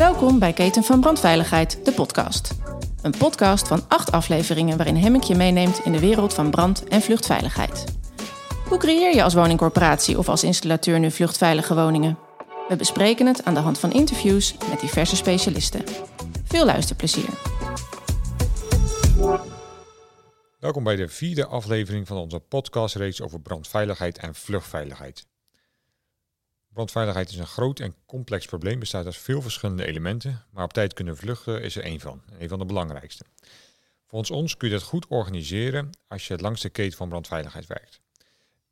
Welkom bij Keten van Brandveiligheid, de podcast. Een podcast van acht afleveringen waarin Hemmink je meeneemt in de wereld van brand- en vluchtveiligheid. Hoe creëer je als woningcorporatie of als installateur nu vluchtveilige woningen? We bespreken het aan de hand van interviews met diverse specialisten. Veel luisterplezier. Welkom bij de vierde aflevering van onze podcastreeks over brandveiligheid en vluchtveiligheid. Brandveiligheid is een groot en complex probleem, bestaat uit veel verschillende elementen, maar op tijd kunnen vluchten is er één van, een van de belangrijkste. Volgens ons kun je dat goed organiseren als je langs de keten van brandveiligheid werkt.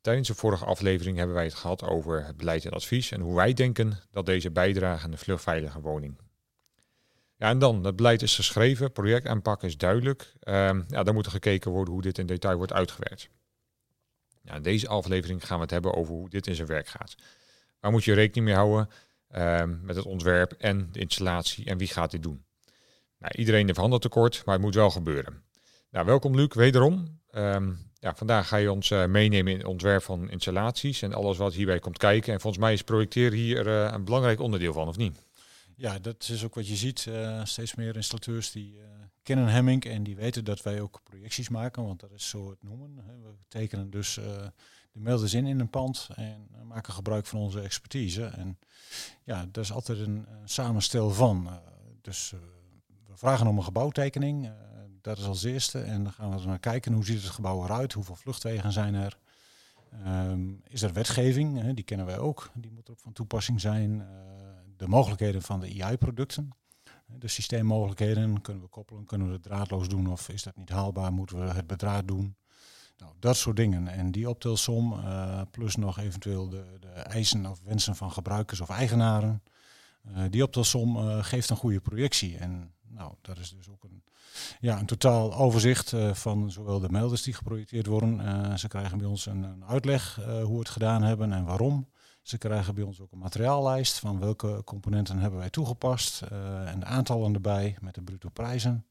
Tijdens de vorige aflevering hebben wij het gehad over het beleid en advies en hoe wij denken dat deze bijdragen aan de vluchtveilige woning. Ja, en dan, het beleid is geschreven, projectaanpak is duidelijk. Um, ja, dan moet er gekeken worden hoe dit in detail wordt uitgewerkt. In deze aflevering gaan we het hebben over hoe dit in zijn werk gaat. Waar moet je rekening mee houden um, met het ontwerp en de installatie en wie gaat dit doen? Nou, iedereen heeft handeltekort, maar het moet wel gebeuren. Nou, welkom Luc, wederom. Um, ja, vandaag ga je ons uh, meenemen in het ontwerp van installaties en alles wat hierbij komt kijken. En volgens mij is projecteren hier uh, een belangrijk onderdeel van, of niet? Ja, dat is ook wat je ziet. Uh, steeds meer installateurs die kennen Hemming en die weten dat wij ook projecties maken, want dat is zo het noemen. We tekenen dus de melders in in een pand en maken gebruik van onze expertise. En ja, dat is altijd een, samenstel van. dus we vragen om een gebouwtekening dat is als eerste. En dan gaan we naar kijken hoe ziet het gebouw eruit, hoeveel vluchtwegen zijn er. Um, is er wetgeving, die kennen wij ook, die moet ook van toepassing zijn. De mogelijkheden van de AI-producten, de systeemmogelijkheden, kunnen we koppelen, kunnen we het draadloos doen of is dat niet haalbaar, moeten we het bedraad doen. Nou, dat soort dingen. En die optelsom, uh, plus nog eventueel de, de, eisen of wensen van gebruikers of eigenaren, uh, die optelsom geeft een goede projectie. En nou, dat is dus ook een ja, een totaal overzicht van zowel de melders die geprojecteerd worden. Ze krijgen bij ons een, een uitleg hoe we het gedaan hebben en waarom. Ze krijgen bij ons ook een materiaallijst van welke componenten hebben wij toegepast en de aantallen erbij met de bruto prijzen.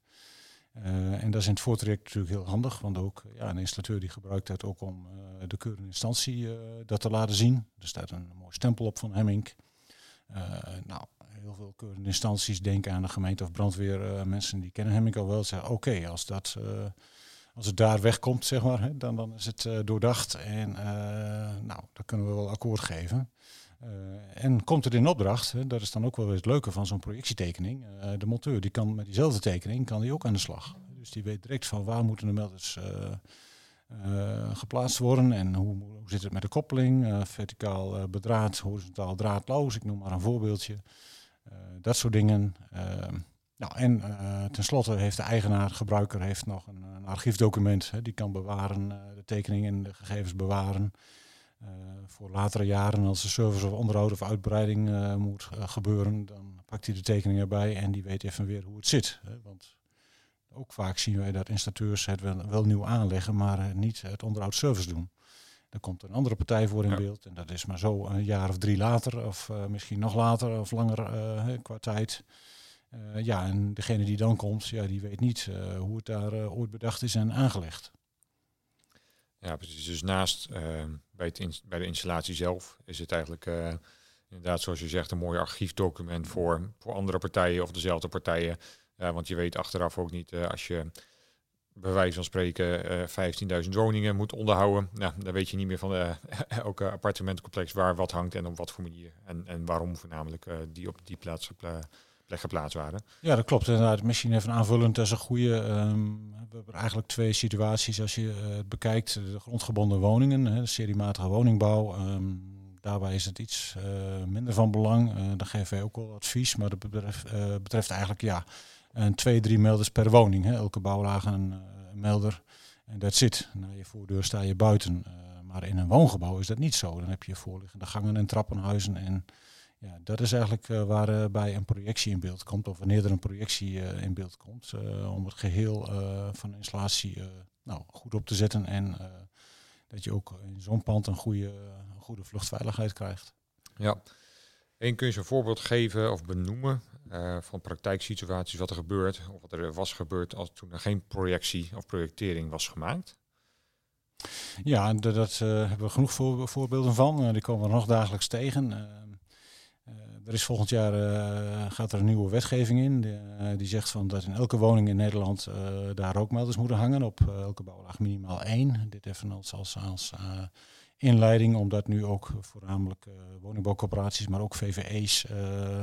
En dat is in het voortraject natuurlijk heel handig, want ook ja, een installateur die gebruikt dat ook om de keurende instantie dat te laten zien. Er staat een mooi stempel op van Hemming. nou, heel veel keurende instanties denken aan de gemeente of brandweer. Mensen die kennen hem ik al wel. Zeggen, oké, als dat als het daar wegkomt, zeg maar, hè, dan, dan is het doordacht. En nou, dan kunnen we wel akkoord geven. En komt het in opdracht, hè, dat is dan ook wel weer het leuke van zo'n projectietekening. de monteur die kan met diezelfde tekening kan die ook aan de slag. Dus die weet direct van waar moeten de melders uh, geplaatst worden en hoe, hoe, zit het met de koppeling, verticaal bedraad, horizontaal draadloos, ik noem maar een voorbeeldje. Eh, dat soort dingen. Ehm, nou, en tenslotte heeft de eigenaar, gebruiker, heeft nog een, een archiefdocument. Hè, die kan bewaren, de tekeningen en de gegevens bewaren. Uh, voor latere jaren, als de service of onderhoud of uitbreiding moet gebeuren, dan pakt hij de tekening erbij en die weet even weer hoe het zit. Hè, want ook vaak zien wij dat installateurs het wel, wel nieuw aanleggen, maar niet het onderhoud service doen. Dan komt een andere partij voor in beeld. En dat is maar zo een jaar of drie later, of uh, misschien nog later of langer uh, qua tijd. Uh, ja, en degene die dan komt, ja, die weet niet hoe het daar ooit bedacht is en aangelegd. Ja, precies. Dus naast bij, het bij de installatie zelf is het eigenlijk inderdaad, zoals je zegt, een mooi archiefdocument voor, voor andere partijen of dezelfde partijen. Want je weet achteraf ook niet als je bij wijze van spreken uh, eh, 15.000 woningen moet onderhouden. Nou, dan weet je niet meer van elke appartementcomplex waar wat hangt en op wat voor manier. En, en waarom voornamelijk die op die plaats geplaatst. Ja, dat klopt. Inderdaad, misschien even aanvullend, is een goede. Um, we hebben eigenlijk twee situaties als je het bekijkt. De grondgebonden woningen, hè, de seriematige woningbouw. Um, daarbij is het iets minder van belang. dan geven wij ook wel advies, maar dat betreft, eigenlijk ja en twee, drie melders per woning. Hè. Elke bouwlaag een, uh, melder. En dat zit. Na je voordeur sta je buiten. Maar in een woongebouw is dat niet zo. Dan heb je voorliggende gangen en trappenhuizen. En ja, dat is eigenlijk uh, waarbij een projectie in beeld komt. Of wanneer er een projectie in beeld komt. om het geheel van de installatie nou, goed op te zetten. En dat je ook in zo'n pand een goede, goede vluchtveiligheid krijgt. Ja. En kun je een voorbeeld geven of benoemen van praktijksituaties wat er gebeurt of wat er was gebeurd als toen er geen projectie of projectering was gemaakt? Ja, dat, dat hebben we genoeg voor, voorbeelden van. Die komen we nog dagelijks tegen. Er is volgend jaar gaat er een nieuwe wetgeving in. die zegt van dat in elke woning in Nederland daar rookmelders moeten hangen. Op elke bouwlaag minimaal één. Dit even als, als, inleiding, omdat nu ook voornamelijk woningbouwcorporaties, maar ook VVE's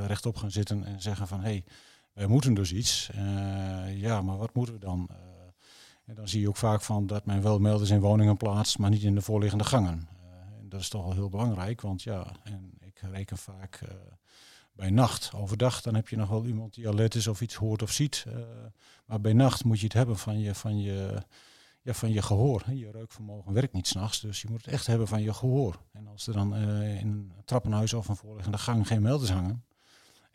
rechtop gaan zitten en zeggen van hé, hey, wij moeten dus iets. ja, maar wat moeten we dan? En dan zie je ook vaak van dat men wel melders in woningen plaatst, maar niet in de voorliggende gangen. Uh, en dat is toch wel heel belangrijk, want ja, en ik reken vaak uh, bij nacht. Overdag dan heb je nog wel iemand die alert is of iets hoort of ziet. Uh, maar bij nacht moet je het hebben van je, van je, ja, van je gehoor. Je reukvermogen werkt niet s'nachts, dus je moet het echt hebben van je gehoor. En als er dan in een trappenhuis of een voorliggende gang geen melders hangen,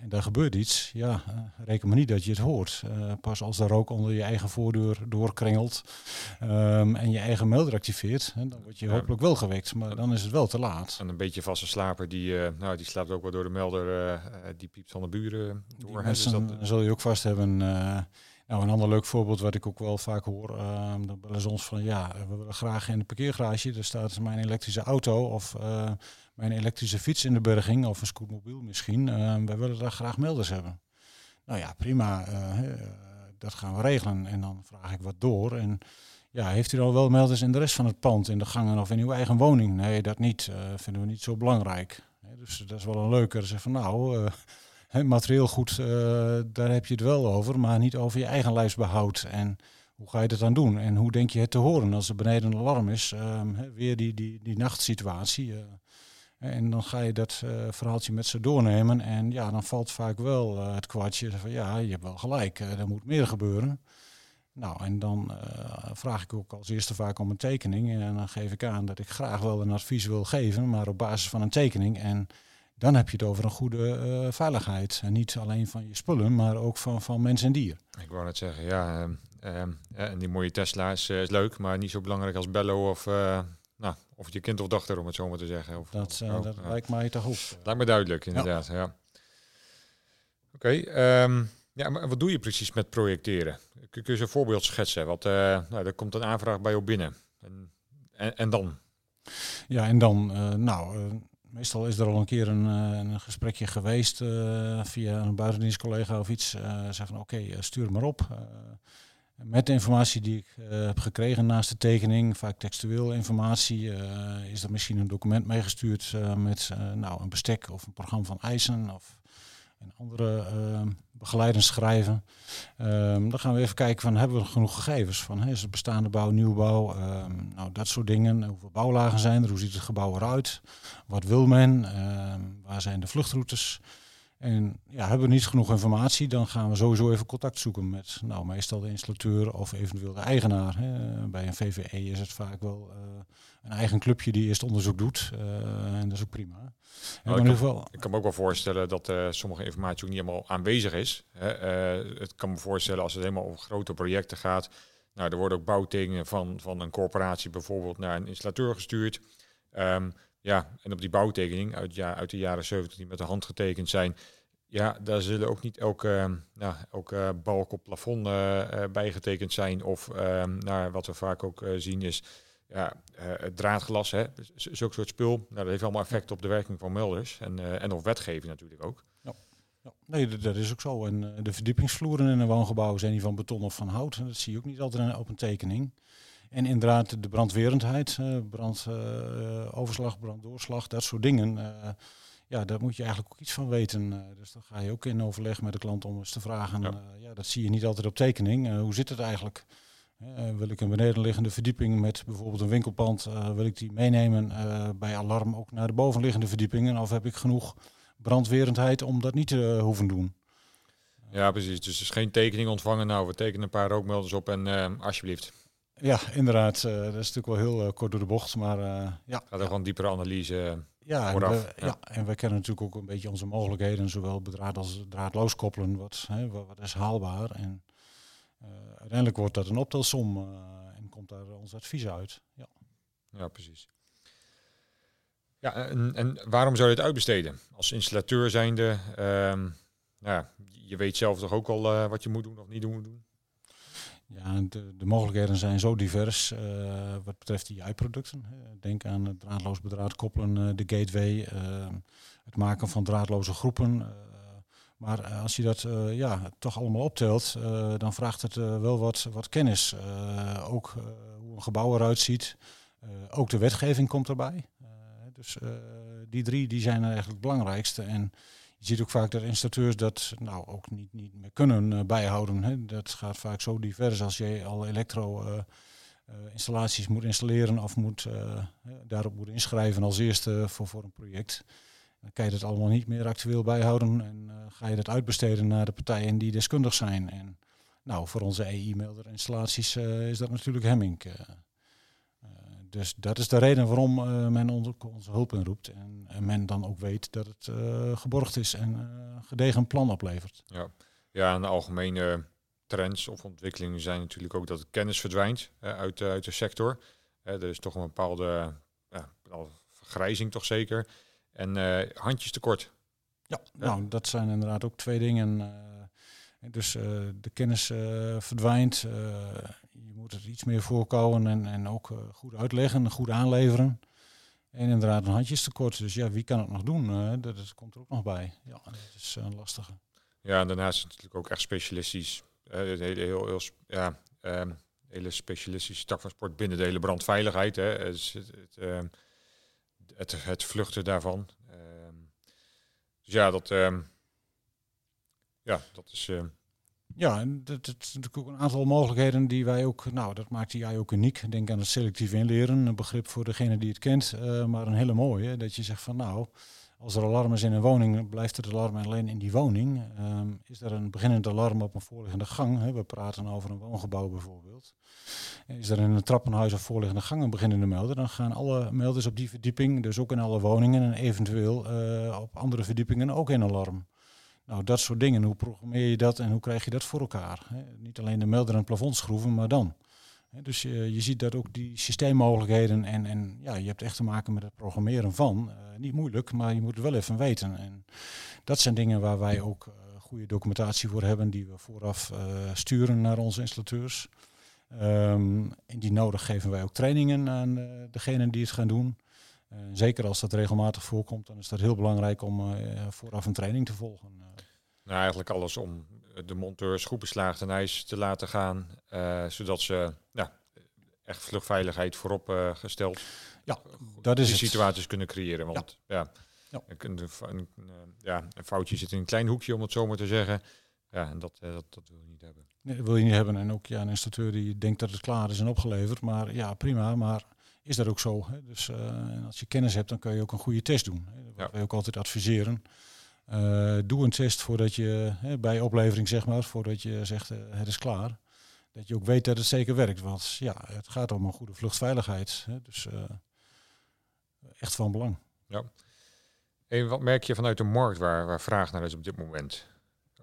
en daar gebeurt iets, ja, uh, reken maar niet dat je het hoort. Uh, pas als de rook onder je eigen voordeur doorkringelt um, en je eigen melder activeert, hè, dan word je hopelijk wel gewekt, maar dan is het wel te laat. En een beetje vaste slaper, die, uh, nou, die slaapt ook wel door de melder, die piept van de buren door. Mensen dus dat... zul je ook vast hebben. nou, een ander leuk voorbeeld wat ik ook wel vaak hoor, ehm, dan bellen ze ons van ja, we willen graag in de parkeergarage, daar staat mijn elektrische auto of mijn elektrische fiets in de berging of een scootmobiel misschien. Uh, wij willen daar graag melders hebben. Nou ja, prima. Uh, dat gaan we regelen. En dan vraag ik wat door. En ja, heeft u al wel melders in de rest van het pand, in de gangen of in uw eigen woning? Nee, dat niet. Uh, vinden we niet zo belangrijk. dus dat is wel een leuke. Zeg van nou, materieel goed, daar heb je het wel over, maar niet over je eigen lijfsbehoud. En hoe ga je dat dan doen? En hoe denk je het te horen als er beneden een alarm is? Ehm, weer die, die, die nachtsituatie. En dan ga je dat uh, verhaaltje met ze doornemen. En ja, dan valt vaak wel uh, het kwartje van ja, je hebt wel gelijk, uh, er moet meer gebeuren. Nou, en dan vraag ik ook als eerste vaak om een tekening. En dan geef ik aan dat ik graag wel een advies wil geven, maar op basis van een tekening. En dan heb je het over een goede veiligheid. En niet alleen van je spullen, maar ook van, van mens en dier. Ik wou net zeggen, ja, en die mooie Tesla is, is, leuk, maar niet zo belangrijk als Bello of nou, of je kind of dochter, om het zo maar te zeggen. Of, dat uh, dat lijkt mij toch ook. Lijkt me duidelijk, inderdaad. Ja. ja. Oké, okay, um, ja, maar wat doe je precies met projecteren? Kun je een voorbeeld schetsen? Want uh, nou, er komt een aanvraag bij jou binnen. En, en, en dan? Ja, en dan, uh, nou, meestal is er al een keer een, een gesprekje geweest via een buitendienstcollega of iets. zeg van oké, okay, stuur maar op. Met de informatie die ik uh, heb gekregen naast de tekening, vaak textueel informatie, uh, is er misschien een document meegestuurd uh, met nou, een bestek of een programma van eisen of een andere begeleidend schrijven. Um, dan gaan we even kijken van hebben we genoeg gegevens van is het bestaande bouw, nieuwbouw, um, nou dat soort dingen. Hoeveel bouwlagen zijn er, hoe ziet het gebouw eruit, wat wil men, ehm, waar zijn de vluchtroutes. En ja, hebben we niet genoeg informatie, dan gaan we sowieso even contact zoeken met nou, meestal de installateur of eventueel de eigenaar. Hè. Bij een VVE is het vaak wel uh, een eigen clubje die eerst onderzoek doet. Uh, en dat is ook prima. Nou, ik, kan, geval... ik, kan, me ook wel voorstellen dat uh, sommige informatie ook niet helemaal aanwezig is. Hè. het kan me voorstellen als het helemaal over grote projecten gaat. Nou, er worden ook bouwtekeningen van, van een corporatie bijvoorbeeld naar een installateur gestuurd. Um, ja, en op die bouwtekening uit, ja, uit de jaren 70 die met de hand getekend zijn, ja, daar zullen ook niet elke, nou, elke balk op plafond uh, bijgetekend zijn. Of nou, wat we vaak ook zien is ja, het draadglas, hè, zulke soort spul. Nou, dat heeft allemaal effect op de werking van melders en, en op wetgeving natuurlijk ook. Ja. Ja, nee, dat is ook zo. En de verdiepingsvloeren in een woongebouw zijn die van beton of van hout. Dat zie je ook niet altijd op een tekening. En inderdaad de brandwerendheid, uh, brandoverslag, uh, branddoorslag, dat soort dingen. Uh, ja, daar moet je eigenlijk ook iets van weten. dus dan ga je ook in overleg met de klant om eens te vragen. Ja, ja dat zie je niet altijd op tekening. hoe zit het eigenlijk? wil ik een benedenliggende verdieping met bijvoorbeeld een winkelpand, wil ik die meenemen bij alarm ook naar de bovenliggende verdiepingen? Of heb ik genoeg brandwerendheid om dat niet te hoeven doen? Ja, precies. Dus is geen tekening ontvangen. Nou, we tekenen een paar rookmelders op en alsjeblieft. Ja, inderdaad. Uh, dat is natuurlijk wel heel uh, kort door de bocht, maar uh, ja. Gaat er gewoon diepere analyse ja, en we, ja. ja. en we kennen natuurlijk ook een beetje onze mogelijkheden, zowel bedraad als draadloos koppelen. Wat, hè, wat is haalbaar? En uiteindelijk wordt dat een optelsom en komt daar ons advies uit. Ja, ja precies. Ja, en, en waarom zou je het uitbesteden? Als installateur zijnde, um, ja, je weet zelf toch ook al wat je moet doen of niet doen? Ja, de, de mogelijkheden zijn zo divers wat betreft die AI-producten. Denk aan draadloos bedraad koppelen, de gateway, het maken van draadloze groepen. maar als je dat ja, toch allemaal optelt, dan vraagt het wel wat, wat kennis. ook hoe een gebouw eruit ziet. ook de wetgeving komt erbij. dus die drie die zijn eigenlijk het belangrijkste. En je ziet ook vaak dat installateurs dat nou ook niet, niet meer kunnen uh, bijhouden. Hè. Dat gaat vaak zo divers als je al elektro uh, installaties moet installeren of moet, daarop moet inschrijven als eerste voor, voor een project. Dan kan je dat allemaal niet meer actueel bijhouden en ga je dat uitbesteden naar de partijen die deskundig zijn. En nou, voor onze EI-melder installaties is dat natuurlijk Hemming dus dat is de reden waarom uh, men onze, onze hulp inroept. En, en, men dan ook weet dat het uh, geborgd is en uh, gedegen plan oplevert. Ja. ja, en de algemene trends of ontwikkelingen zijn natuurlijk ook dat kennis verdwijnt uit, uit de sector. er is toch een bepaalde vergrijzing toch zeker. En handjes tekort. Ja, nou dat zijn inderdaad ook twee dingen. dus de kennis verdwijnt iets meer voorkomen en, en ook uh, goed uitleggen, goed aanleveren. En inderdaad een handjestekort. Dus ja, wie kan het nog doen? Uh, dat, komt er ook nog bij. Ja, dat is een uh, lastige. Ja, en daarnaast is het natuurlijk ook echt specialistisch. hele, heel, heel, ja, um, hele specialistische tak van sport binnen de hele brandveiligheid. Hè. Het, ehm, het, het vluchten daarvan. Um, dus ja, dat, ja, dat is ja, en dat, is natuurlijk ook een aantal mogelijkheden die wij ook, nou dat maakt die AI ook uniek. Denk aan het selectief inleren, een begrip voor degene die het kent, uh, maar een hele mooie. Dat je zegt van nou, als er alarm is in een woning, blijft het alarm alleen in die woning. Um, is er een beginnend alarm op een voorliggende gang, hè, we praten over een woongebouw bijvoorbeeld. Is er in een trappenhuis of voorliggende gang een beginnende melder, dan gaan alle melders op die verdieping, dus ook in alle woningen en eventueel uh, op andere verdiepingen ook in alarm. Nou, dat soort dingen. Hoe programmeer je dat en hoe krijg je dat voor elkaar? Niet alleen de melder en plafond schroeven, maar dan. dus je, je ziet dat ook die systeemmogelijkheden en, en ja, je hebt echt te maken met het programmeren van. Uh, niet moeilijk, maar je moet het wel even weten. En dat zijn dingen waar wij ook uh, goede documentatie voor hebben, die we vooraf sturen naar onze installateurs. Um, en die nodig geven wij ook trainingen aan degenen die het gaan doen. Zeker als dat regelmatig voorkomt, dan is dat heel belangrijk om vooraf een training te volgen. Nou, eigenlijk alles om de monteurs goed beslaagd en ijs te laten gaan, zodat ze ja, echt vluchtveiligheid voorop gesteld ja, dat is die situaties kunnen creëren. Want ja, ja, Een, een, ja, een foutje zit in een klein hoekje, om het zo maar te zeggen. Ja, en dat, dat, dat wil je niet hebben. Nee, dat wil je niet hebben. En ook ja, een instructeur die denkt dat het klaar is en opgeleverd. Maar ja, prima. Maar is dat ook zo? Hè? Dus uh, als je kennis hebt, dan kun je ook een goede test doen. Hè? Dat ja. wij ook altijd adviseren. Uh, doe een test voordat je, hè, bij oplevering zeg maar, voordat je zegt uh, het is klaar. Dat je ook weet dat het zeker werkt. Want ja, het gaat om een goede vluchtveiligheid. Hè, dus echt van belang. Ja. En wat merk je vanuit de markt waar, waar vraag naar is op dit moment?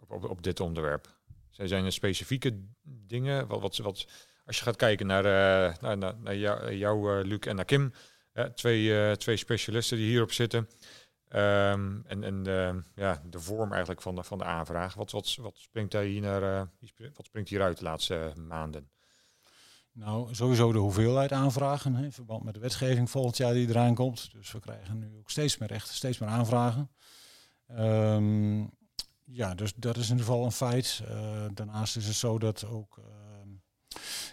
Op, op, op dit onderwerp? Zijn er specifieke dingen? Wat, wat, wat, als je gaat kijken naar, naar, naar, naar jou, jou Luc en naar Kim, twee, twee specialisten die hierop zitten. Um, en en de, ja, de vorm eigenlijk van de, van de aanvraag. Wat, wat, wat, springt daar hier naar, wat springt hieruit de laatste maanden? Nou, sowieso de hoeveelheid aanvragen in verband met de wetgeving volgend jaar die eraan komt. Dus we krijgen nu ook steeds meer rechten, steeds meer aanvragen. Um, ja, dus dat is in ieder geval een feit. Daarnaast is het zo dat ook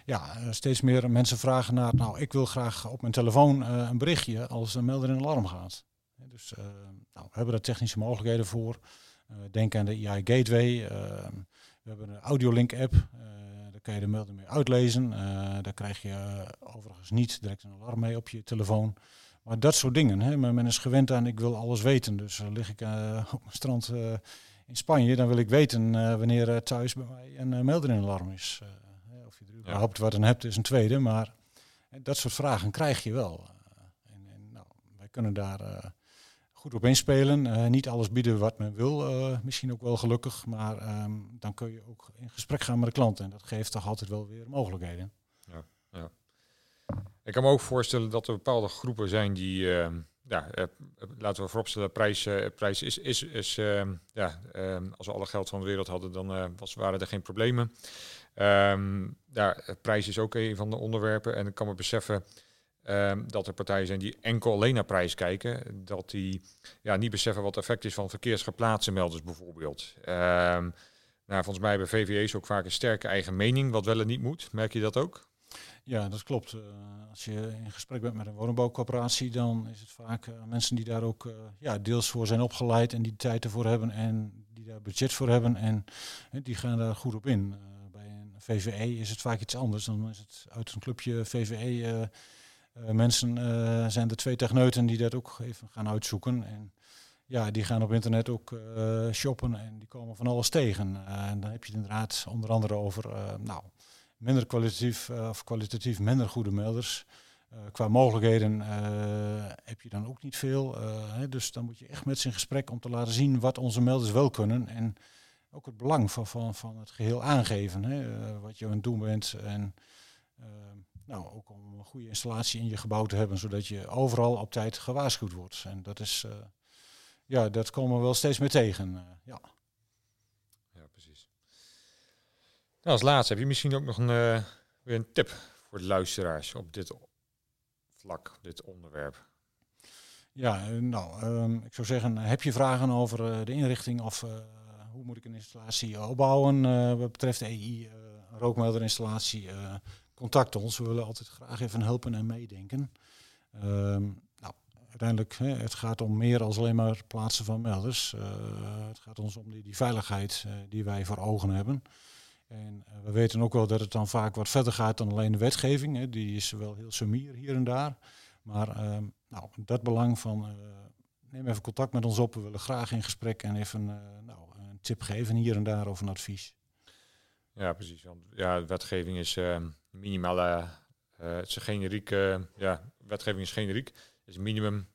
ja, steeds meer mensen vragen naar, nou, ik wil graag op mijn telefoon uh, een berichtje als een melder in alarm gaat. Dus uh, nou, we hebben daar technische mogelijkheden voor. Uh, denk aan de AI Gateway. We hebben een Audiolink app. daar kan je de melding mee uitlezen. daar krijg je overigens niet direct een alarm mee op je telefoon. Maar dat soort dingen. Hè. Men is gewend aan, ik wil alles weten. Dus lig ik op een strand in Spanje, dan wil ik weten wanneer thuis bij mij een melder in alarm is. Er überhaupt wat aan hebt is een tweede. Maar dat soort vragen krijg je wel. en, en nou, wij kunnen daar goed op inspelen. Uh, niet alles bieden wat men wil, uh, misschien ook wel gelukkig, maar um, dan kun je ook in gesprek gaan met de klant en dat geeft toch altijd wel weer mogelijkheden. Ja, ja. Ik kan me ook voorstellen dat er bepaalde groepen zijn die, uh, ja, laten we vooropstellen, prijs, prijs is, is, is ja, als we alle geld van de wereld hadden, dan was, waren er geen problemen. Um, daar, prijs is ook een van de onderwerpen. En ik kan me beseffen um, dat er partijen zijn die enkel alleen naar prijs kijken. Dat die ja, niet beseffen wat het effect is van verkeersgeplaatste melders bijvoorbeeld. Um, nou, volgens mij hebben VVE's ook vaak een sterke eigen mening, wat wel en niet moet. Merk je dat ook? Ja, dat klopt. Uh, als je in gesprek bent met een woningbouwcoöperatie, dan is het vaak uh, mensen die daar ook uh, ja, deels voor zijn opgeleid en die tijd ervoor hebben en die daar budget voor hebben en die gaan daar goed op in. VVE is het vaak iets anders. Dan is het uit een clubje VVE mensen zijn er twee techneuten die dat ook even gaan uitzoeken. En ja, die gaan op internet ook shoppen en die komen van alles tegen. En dan heb je het inderdaad onder andere over nou, minder kwalitatief of kwalitatief minder goede melders. qua mogelijkheden heb je dan ook niet veel. Hè, dus dan moet je echt met ze in gesprek om te laten zien wat onze melders wel kunnen. En ook het belang van, van, van het geheel aangeven. Hè, wat je aan het doen bent. En nou, ook om een goede installatie in je gebouw te hebben, zodat je overal op tijd gewaarschuwd wordt. En dat is ja, dat komen we wel steeds meer tegen. Eh, ja. ja, precies. Nou, als laatste heb je misschien ook nog een, uh, weer een tip voor de luisteraars op dit vlak, dit onderwerp. Ja, eh, nou, um, ik zou zeggen, heb je vragen over uh, de inrichting of uh, hoe moet ik een installatie opbouwen wat betreft EI, rookmelderinstallatie, contact ons. We willen altijd graag even helpen en meedenken. Um, uiteindelijk, hè, het gaat om meer dan alleen maar plaatsen van melders. Het gaat ons om die, die veiligheid die wij voor ogen hebben. En we weten ook wel dat het dan vaak wat verder gaat dan alleen de wetgeving. Hè. Die is wel heel sumier hier en daar. Maar ehm, nou, dat belang van neem even contact met ons op. We willen graag in gesprek en even nou, tip geven hier en daar of een advies. Ja, precies. Want ja, wetgeving is minimale, het is generiek, ja, wetgeving is generiek is minimum,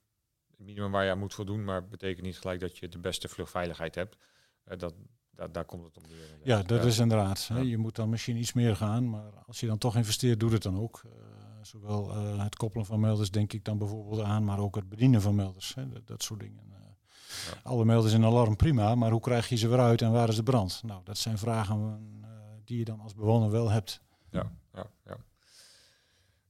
minimum waar je aan moet voldoen, maar betekent niet gelijk dat je de beste vluchtveiligheid hebt. Uh, dat, dat, daar komt het om neer. Ja, dat is inderdaad. Hè. Je moet dan misschien iets meer gaan, maar als je dan toch investeert, doe het dan ook. Uh, zowel uh, het koppelen van melders denk ik dan bijvoorbeeld aan, maar ook het bedienen van melders. Hè. Dat, dat, soort dingen. Alle melders in alarm prima, maar hoe krijg je ze weer uit en waar is de brand? Nou, dat zijn vragen die je dan als bewoner wel hebt. Ja, ja, ja.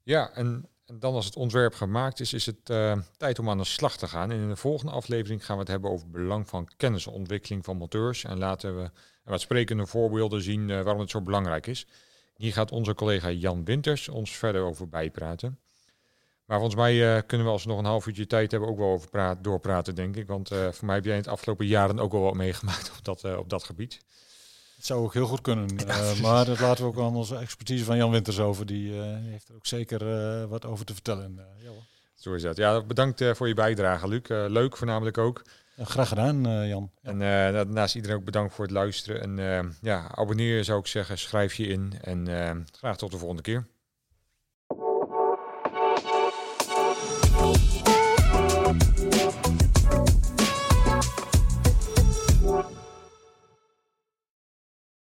Ja, en en dan als het ontwerp gemaakt is, is het uh, tijd om aan de slag te gaan. En in de volgende aflevering gaan we het hebben over belang van kennisontwikkeling van monteurs. En laten we wat sprekende voorbeelden zien uh, waarom het zo belangrijk is. Hier gaat onze collega Jan Winters ons verder over bijpraten. Maar volgens mij uh, kunnen we als we nog een half uurtje tijd hebben ook wel over praat, doorpraten, denk ik. Want voor mij heb jij in het afgelopen jaren ook wel wat meegemaakt op dat, op dat gebied. Het zou ook heel goed kunnen. Maar dat laten we ook aan onze expertise van Jan Winters over. Die heeft er ook zeker wat over te vertellen. Ja, Zo is dat. Ja, bedankt voor je bijdrage, Luc. leuk voornamelijk ook. graag gedaan, Jan. En daarnaast iedereen ook bedankt voor het luisteren. En ja, abonneer zou ik zeggen, schrijf je in. En graag tot de volgende keer.